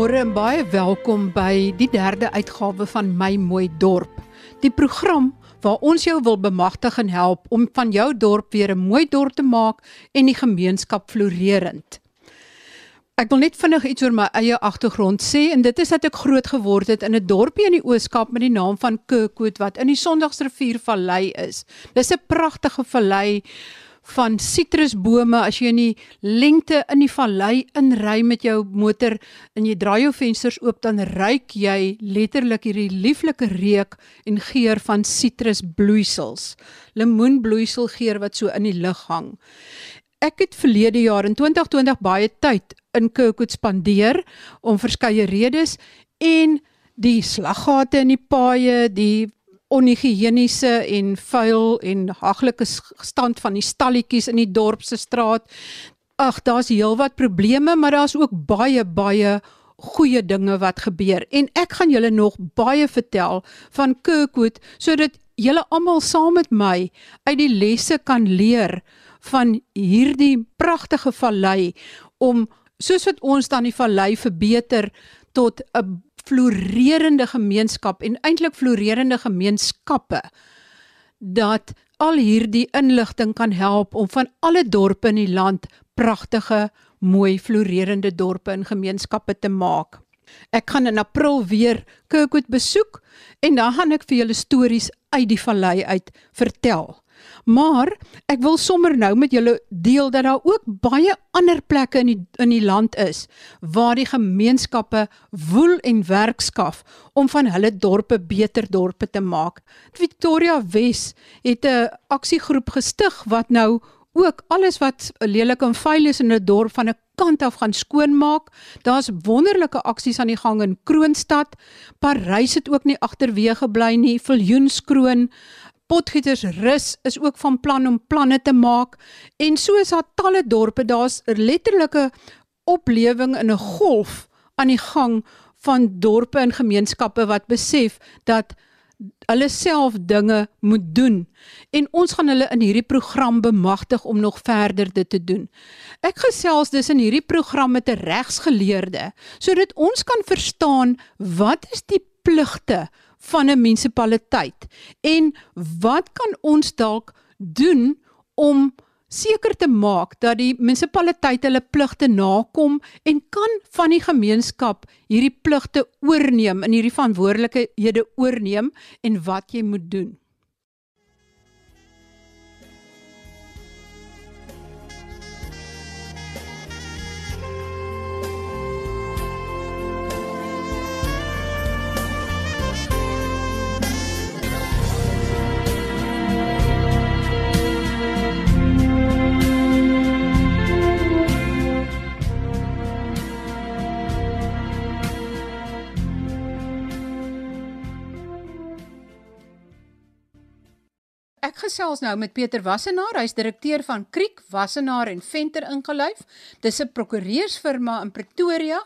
Goeiemôre en baie welkom by die derde uitgawe van My Mooi Dorp. Die program waar ons jou wil bemagtig en help om van jou dorp weer 'n mooi dorp te maak en die gemeenskap floreerend. Ek wil net vinnig iets oor my eie agtergrond sê en dit is dat ek groot geword het in 'n dorpie in die Oos-Kaap met die naam van Kirkwood wat in die Sondagsriviervallei is. Dis 'n pragtige vallei van sitrusbome as jy in die lengte in die vallei inry met jou motor en jy draai jou vensters oop dan ruik jy letterlik hierdie lieflike reuk en geur van sitrusbloeisels. Lemoenbloeisel geur wat so in die lug hang. Ek het verlede jaar in 2020 baie tyd in Kirkwood spandeer om verskeie redes en die slaggate in die paaie, die onhigiëniese en vuil en haglike stand van die stalletjies in die dorp se straat. Ag, daar's heelwat probleme, maar daar's ook baie baie goeie dinge wat gebeur. En ek gaan julle nog baie vertel van Kirkwood sodat julle almal saam met my uit die lesse kan leer van hierdie pragtige vallei om soos wat ons dan die vallei verbeter tot 'n floreerende gemeenskap en eintlik floreerende gemeenskappe dat al hierdie inligting kan help om van alle dorpe in die land pragtige, mooi floreerende dorpe en gemeenskappe te maak. Ek gaan in April weer Kirkwood besoek en dan gaan ek vir julle stories uit die vallei uit vertel. Maar ek wil sommer nou met julle deel dat daar ook baie ander plekke in die in die land is waar die gemeenskappe woel en werk skaf om van hulle dorpe beter dorpe te maak. Victoria Wes het 'n aksiegroep gestig wat nou ook alles wat lelik en vuil is in 'n dorp van 'n kant af gaan skoonmaak. Daar's wonderlike aksies aan die gang in Kroonstad. Parys het ook nie agterweë gebly nie. Viljoenskroon Potgieters rus is ook van plan om planne te maak en so is daar talle dorpe daar's letterlike oplewing in 'n golf aan die gang van dorpe en gemeenskappe wat besef dat hulle self dinge moet doen en ons gaan hulle in hierdie program bemagtig om nog verder dit te doen. Ek gesels dus in hierdie program met 'n regsgeleerde sodat ons kan verstaan wat is die pligte van 'n munisipaliteit en wat kan ons dalk doen om seker te maak dat die munisipaliteit hulle pligte nakom en kan van die gemeenskap hierdie pligte oorneem en hierdie verantwoordelikhede oorneem en wat jy moet doen Ek gesels nou met Pieter Wassenaar, hy's direkteur van Kriek Wassenaar en Venter ingeluif. Dis 'n prokureursfirma in Pretoria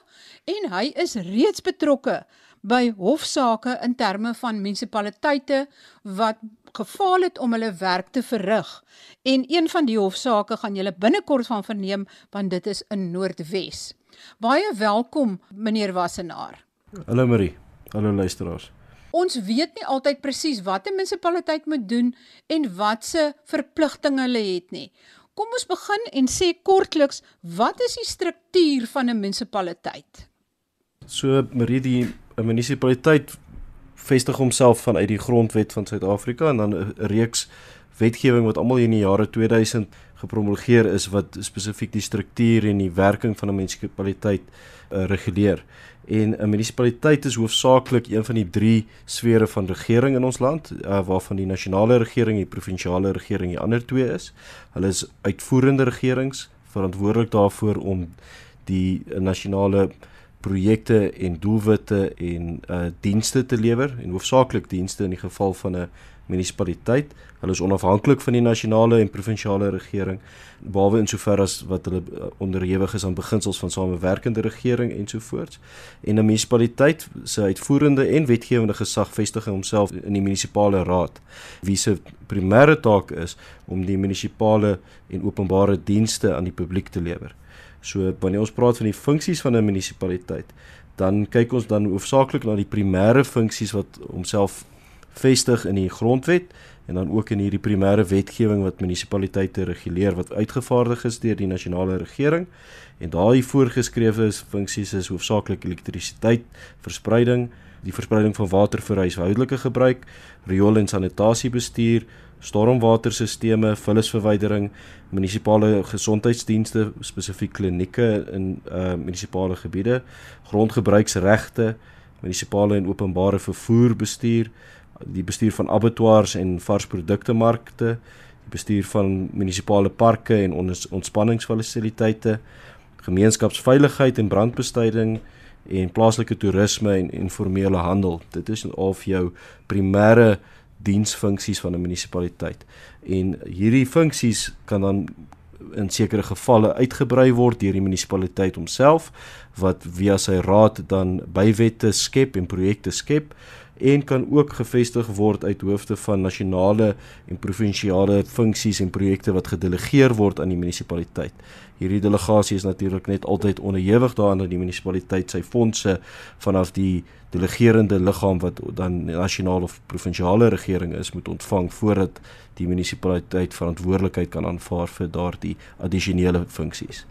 en hy is reeds betrokke by hofsaake in terme van munisipaliteite wat gefaal het om hulle werk te verrig. En een van die hofsaake gaan julle binnekort van verneem want dit is in Noordwes. Baie welkom meneer Wassenaar. Hallo Marie. Hallo luisteraars ons weet nie altyd presies wat 'n munisipaliteit moet doen en wat se verpligtinge hulle het nie. Kom ons begin en sê kortliks, wat is die struktuur van 'n munisipaliteit? So Marie die 'n munisipaliteit vestig homself vanuit die grondwet van Suid-Afrika en dan 'n reeks wetgewing wat almal in die jare 2000 gepromulgeer is wat spesifiek die struktuur en die werking van 'n munisipaliteit uh, reguleer. En 'n munisipaliteit is hoofsaaklik een van die drie sfere van regering in ons land, uh, waarvan die nasionale regering, die provinsiale regering die ander twee is. Hulle is uitvoerende regerings verantwoordelik daarvoor om die nasionale projekte en doelwitte en uh dienste te lewer en hoofsaaklik dienste in die geval van 'n munisipaliteit. Hulle is onafhanklik van die nasionale en provinsiale regering behalwe in sover as wat hulle uh, onderhewig is aan beginsels van samewerkende regering ensovoorts. En 'n munisipaliteit se uitvoerende en wetgewende gesag vestig homself in die munisipale raad wie se primêre taak is om die munisipale en openbare dienste aan die publiek te lewer. So wanneer ons praat van die funksies van 'n munisipaliteit, dan kyk ons dan hoofsaaklik na die primêre funksies wat homself vestig in die grondwet en dan ook in hierdie primêre wetgewing wat munisipaliteite reguleer wat uitgevaardig is deur die nasionale regering. En daai voorgeskrewe funksies is hoofsaaklik elektrisiteit, verspreiding, die verspreiding van water vir huishoudelike gebruik, riool- en sanitasiebestuur, stormwaterstelsels, vullisverwydering, munisipale gesondheidsdienste, spesifiek klinieke in uh munisipale gebiede, grondgebruiksregte, munisipale en openbare vervoer bestuur, die bestuur van abattoirs en varsprodukte markte, die bestuur van munisipale parke en ontspanningsfasiliteite, gemeenskapsveiligheid en brandbestryding en plaaslike toerisme en informele handel. Dit is al vir jou primêre diensfunksies van 'n munisipaliteit. En hierdie funksies kan dan in sekere gevalle uitgebrei word deur die munisipaliteit homself wat via sy raad dan bywette skep en projekte skep en kan ook gevestig word uit hoofde van nasionale en provinsiale funksies en projekte wat gedelegeer word aan die munisipaliteit. Hierdie delegasie is natuurlik net altyd onderhewig daaraan dat die munisipaliteit sy fondse vanaf die delegerende liggaam wat dan nasionale of provinsiale regering is moet ontvang voordat die munisipaliteit verantwoordelikheid kan aanvaar vir daardie addisionele funksies.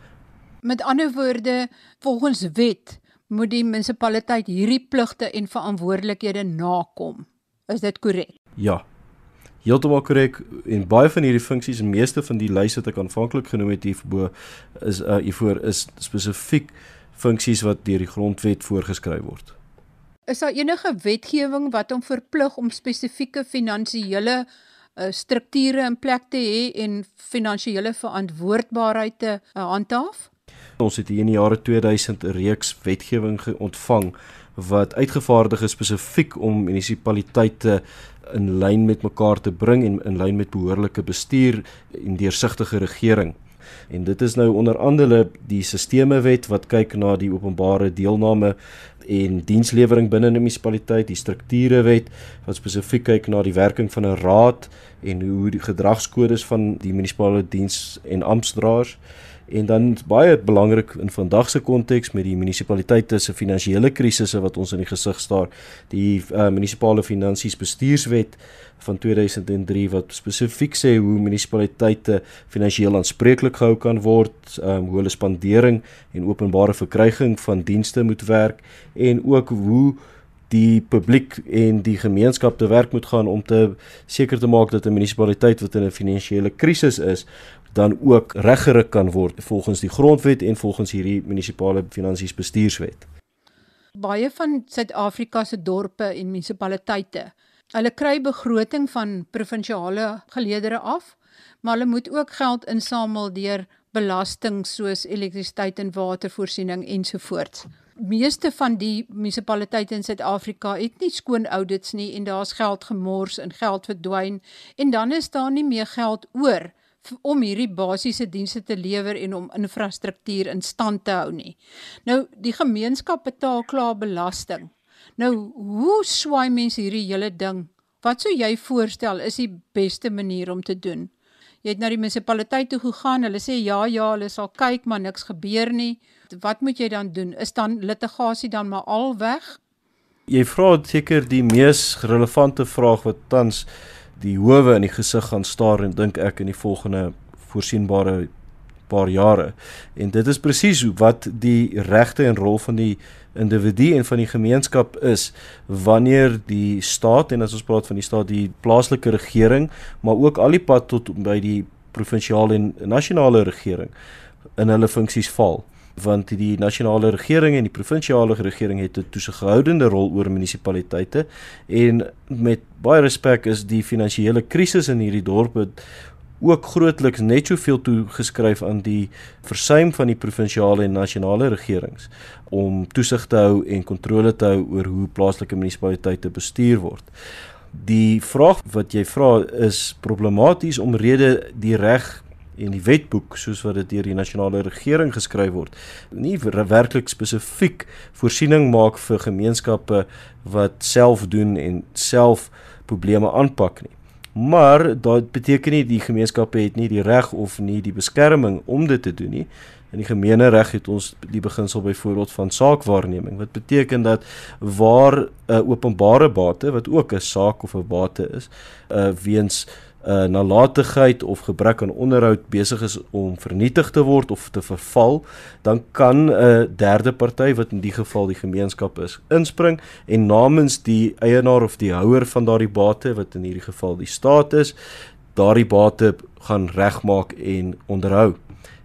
Met ander woorde, volgens wet moet die munisipaliteit hierdie pligte en verantwoordelikhede nakom. Is dit korrek? Ja. Heeltemal korrek. En baie van hierdie funksies, die meeste van die lyse wat ek aanvanklik genoem het hierbo is uh hiervoor is spesifiek funksies wat deur die grondwet voorgeskryf word. Is daar enige wetgewing wat hom verplig om spesifieke finansiële uh, strukture in plek te hê en finansiële verantwoordbaarheid te uh, handhaaf? Ons het hier in die jare 2000 'n reeks wetgewing ontvang wat uitgevaardig is spesifiek om munisipaliteite in lyn met mekaar te bring en in lyn met behoorlike bestuur en deursigtige regering. En dit is nou onder andere die sistemewet wat kyk na die openbare deelname en dienslewering binne 'n munisipaliteit, die strukturewet wat spesifiek kyk na die werking van 'n raad en hoe die gedragskodes van die munisipale diens en amptdraers En dan baie belangrik in vandag se konteks met die munisipaliteite se finansiële krisisse wat ons in die gesig staar, die uh, munisipale finansies bestuurswet van 2003 wat spesifiek sê hoe munisipaliteite finansiëel aanspreeklik gehou kan word, um, hoe hulle spandering en openbare verkryging van dienste moet werk en ook hoe die publiek en die gemeenskap te werk moet gaan om te seker te maak dat 'n munisipaliteit wat in 'n finansiële krisis is, dan ook reggeruk kan word volgens die grondwet en volgens hierdie munisipale finansies bestuurswet. Baie van Suid-Afrika se dorpe en munisipaliteite, hulle kry begroting van provinsiale geleedere af, maar hulle moet ook geld insamel deur belasting soos elektrisiteit en watervoorsiening ensovoorts. Meeste van die munisipaliteite in Suid-Afrika het nie skoon audits nie en daar's geld gemors en geld verdwyn en dan is daar nie meer geld oor om hierdie basiese dienste te lewer en om infrastruktuur in stand te hou nie. Nou die gemeenskap betaal klaar belasting. Nou hoe swaai mense hierdie hele ding? Wat sou jy voorstel is die beste manier om te doen? Jy het na die munisipaliteit toe gegaan, hulle sê ja ja, hulle sal kyk, maar niks gebeur nie. Wat moet jy dan doen? Is dan litigasie dan maar al weg? Jy vra seker die mees relevante vraag wat tans die howe in die gesig gaan staar en dink ek in die volgende voorsienbare paar jare. En dit is presies wat die regte en rol van die individu en van die gemeenskap is wanneer die staat en as ons praat van die staat die plaaslike regering, maar ook al die pad tot by die provinsiale en nasionale regering in hulle funksies val want die nasionale regering en die provinsiale regering het 'n toesighoudende rol oor munisipaliteite en met baie respek is die finansiële krisis in hierdie dorpe ook grootliks net soveel toegeskryf aan die versuim van die provinsiale en nasionale regerings om toesig te hou en kontrole te hou oor hoe plaaslike munisipaliteite bestuur word. Die vraag wat jy vra is problematies omrede die reg en die wetboek soos wat dit deur die nasionale regering geskryf word nie werklik spesifiek voorsiening maak vir gemeenskappe wat self doen en self probleme aanpak nie. Maar dit beteken nie die gemeenskappe het nie die reg of nie die beskerming om dit te doen nie. In die gemeenereg het ons die beginsel byvoorbeeld van saakwaarneming wat beteken dat waar 'n uh, openbare bate wat ook 'n saak of 'n bate is, uh weens uh, nalatigheid of gebrek aan onderhoud besig is om vernietig te word of te verval, dan kan 'n derde party wat in die geval die gemeenskap is, inspring en namens die eienaar of die houer van daardie bate wat in hierdie geval die staat is, daardie bate gaan regmaak en onderhou.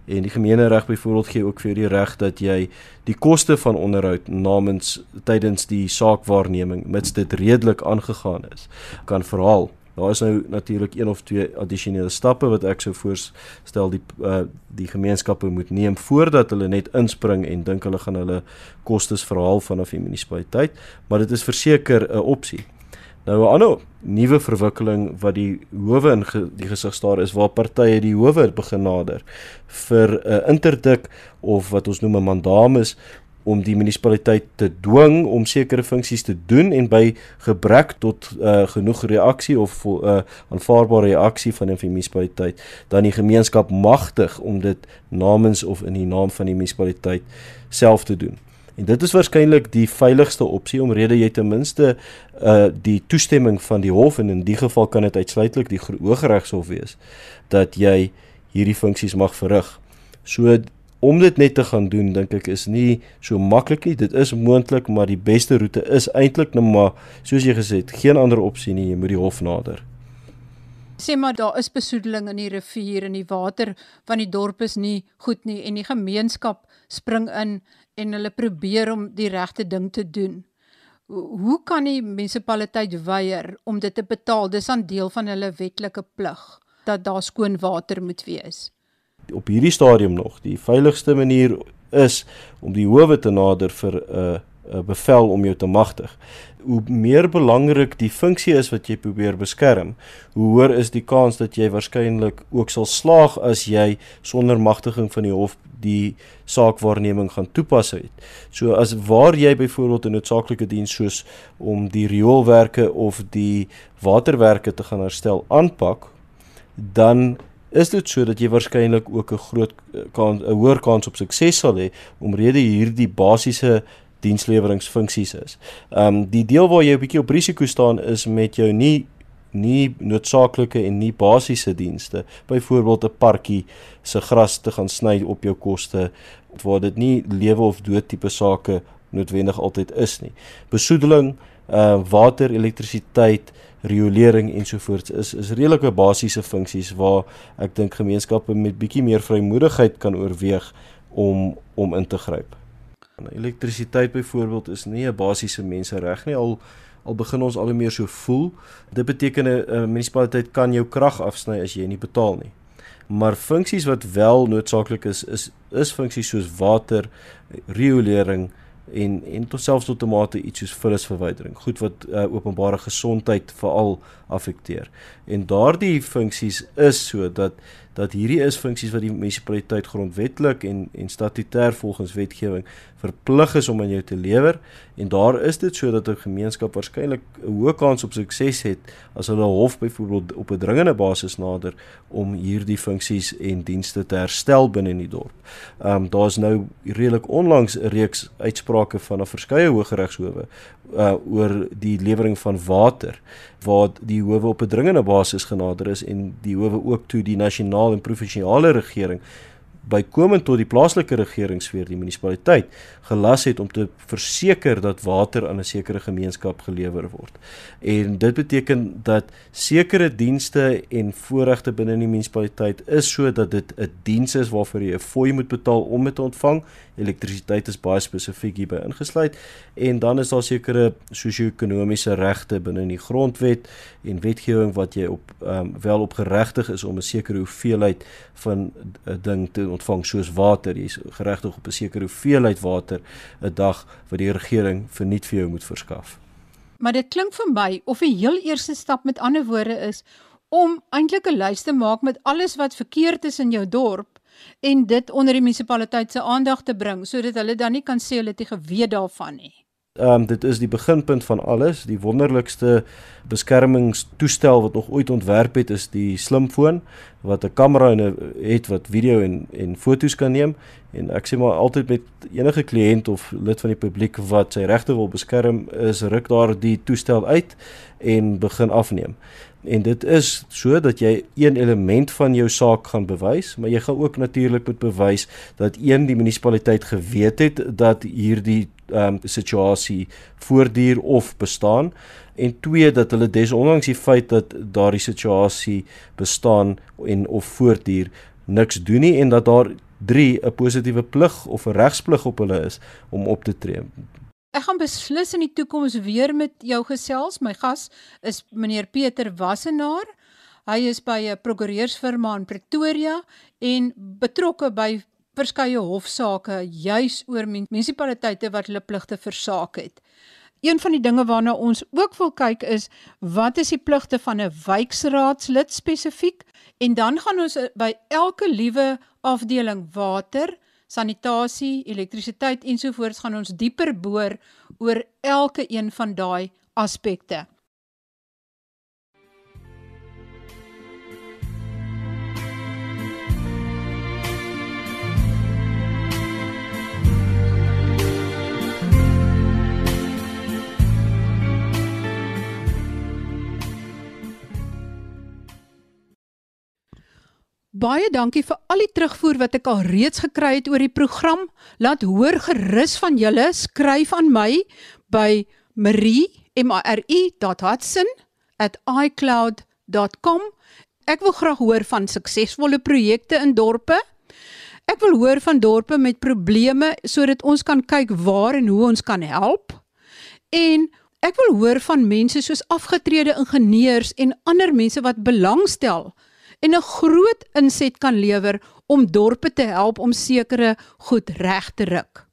En die gemeenereg byvoorbeeld gee ook vir die reg dat jy die koste van onderhoud namens tydens die saakwaarneming mits dit redelik aangegaan is, kan verhaal. Daar is nou natuurlik een of twee addisionele stappe wat ek sou voorstel die uh, die gemeenskappe moet neem voordat hulle net inspring en dink hulle gaan hulle kostes verhaal vanaf die munisipaliteit, maar dit is verseker 'n opsie. Nou 'n ander nuwe verwikkeling wat die howe in ge, die gesig staar is waar partye die howe begin nader vir 'n uh, interdik of wat ons noem 'n mandamus om die munisipaliteit te dwing om sekere funksies te doen en by gebrek tot uh, genoeg reaksie of 'n uh, eh, aanvaarbare reaksie van die munisipaliteit dan die gemeenskap magtig om dit namens of in die naam van die munisipaliteit self te doen. En dit is waarskynlik die veiligste opsie omrede jy ten minste uh die toestemming van die hof en in die geval kan dit uitsluitlik die Hooggeregshof wees dat jy hierdie funksies mag verrig. So om dit net te gaan doen dink ek is nie so maklik nie. Dit is moontlik, maar die beste roete is eintlik net maar soos jy gesê het, geen ander opsie nie, jy moet die hof nader. Sê maar daar is besoedeling in die rivier en die water van die dorp is nie goed nie en die gemeenskap spring in en hulle probeer om die regte ding te doen. Hoe kan die munisipaliteit weier om dit te betaal? Dis 'n deel van hulle wetlike plig dat daar skoon water moet wees op hierdie stadium nog die veiligste manier is om die howe te nader vir 'n uh, 'n bevel om jou te magtig. Hoe meer belangrik die funksie is wat jy probeer beskerm, hoe hoër is die kans dat jy waarskynlik ook sal slaag as jy sonder magtiging van die hof die saakwaarneming gaan toepas het. So as waar jy byvoorbeeld 'n noodsaaklike diens soos om die rioolwerke of die waterwerke te gaan herstel aanpak, dan is dit so dat jy waarskynlik ook 'n groot eh, kans 'n hoër kans op sukses sal hê omrede hierdie basiese diensleweringsfunksies is. Ehm um, die deel waar jy 'n bietjie op risiko staan is met jou nie nie noodsaaklike en nie basiese dienste. Byvoorbeeld 'n parkie se gras te gaan sny op jou koste waar dit nie lewe of dood tipe sake noodwendig altyd is nie. Besoedeling, uh water, elektrisiteit, riolering ensovoorts is is redelike basiese funksies waar ek dink gemeenskappe met bietjie meer vrymoedigheid kan oorweeg om om in te gryp. Elektrisiteit byvoorbeeld is nie 'n basiese mensereg nie al al begin ons al hoe meer so voel. Dit beteken 'n munisipaliteit kan jou krag afsny as jy nie betaal nie. Maar funksies wat wel noodsaaklik is is is funksies soos water, riolering, en en tot selfs tot tomate iets soos vullisverwydering goed wat uh, openbare gesondheid veral affekteer. En daardie funksies is sodat dat hierdie is funksies wat die munisipaliteit grondwetlik en en statutêr volgens wetgewing verplig is om aan jou te lewer en daar is dit sodat 'n gemeenskap waarskynlik 'n hoë kans op sukses het as hulle hof byvoorbeeld op 'n dringende basis nader om hierdie funksies en dienste te herstel binne in die dorp. Ehm um, daar's nou redelik onlangs 'n reeks uitsprake van 'n verskeie hooggeregshowe uh oor die lewering van water waar die howe op 'n dringende basis genader is en die howe ook toe die nasionale en provinsiale regering bykomend tot die plaaslike regeringssfeer die munisipaliteit gelas het om te verseker dat water aan 'n sekere gemeenskap gelewer word. En dit beteken dat sekere dienste en voorregte binne die munisipaliteit is sodat dit 'n diens is waarvoor jy 'n fooi moet betaal om dit te ontvang. Elektrisiteit is baie spesifiek hierby ingesluit en dan is daar sekere sosio-ekonomiese regte binne in die grondwet en wetgewing wat jy op um, wel op geregtig is om 'n sekere hoeveelheid van 'n ding te ontvang soos water. Jy's geregtig op 'n sekere hoeveelheid water 'n dag wat die regering verniet vir jou moet verskaf. Maar dit klink vir my of die heel eerste stap met ander woorde is om eintlik 'n lys te maak met alles wat verkeerd is in jou dorp en dit onder die munisipaliteit se aandag te bring sodat hulle dan nie kan sê hulle het nie geweet daarvan nie. Ehm um, dit is die beginpunt van alles. Die wonderlikste beskermingstoestel wat nog ooit ontwerp het is die slimfoon wat 'n kamera en 'n het wat video en en foto's kan neem en ek sê maar altyd met enige kliënt of lid van die publiek wat sy regte wil beskerm is ruk daar die toestel uit en begin afneem. En dit is sodat jy een element van jou saak gaan bewys, maar jy gaan ook natuurlik moet bewys dat een die munisipaliteit geweet het dat hierdie ehm um, situasie voortduur of bestaan en twee dat hulle desondanks die feit dat daardie situasie bestaan en of voortduur niks doen nie en dat daar 3 'n positiewe plig of 'n regsplig op hulle is om op te tree. Ek gaan beslis in die toekoms weer met jou gesels. My gas is meneer Pieter Wassenaar. Hy is by 'n prokureursfirma in Pretoria en betrokke by verskeie hofsaake juis oor munisipaliteite wat hulle pligte versaak het. Een van die dinge waarna ons ook wil kyk is wat is die pligte van 'n wijkraadslid spesifiek en dan gaan ons by elke liewe afdeling water, sanitasie, elektrisiteit ensovoorts gaan ons dieper boor oor elke een van daai aspekte. Baie dankie vir al die terugvoer wat ek al reeds gekry het oor die program. Laat hoor gerus van julle, skryf aan my by marie.hudson@icloud.com. Ek wil graag hoor van suksesvolle projekte in dorpe. Ek wil hoor van dorpe met probleme sodat ons kan kyk waar en hoe ons kan help. En ek wil hoor van mense soos afgetrede ingenieurs en ander mense wat belangstel en 'n groot inset kan lewer om dorpe te help om sekere goed reg te ruk.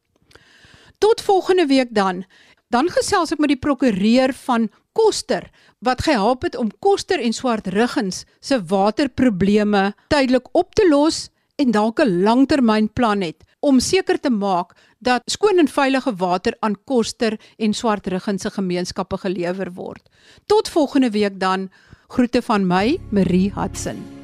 Tot volgende week dan. Dan gesels ek met die prokureur van Koster wat gehelp het om Koster en Swartruggens se waterprobleme tydelik op te los en dalk 'n langtermynplan het om seker te maak dat skoon en veilige water aan Koster en Swartruggens se gemeenskappe gelewer word. Tot volgende week dan. Groete van my, Marie Hudson.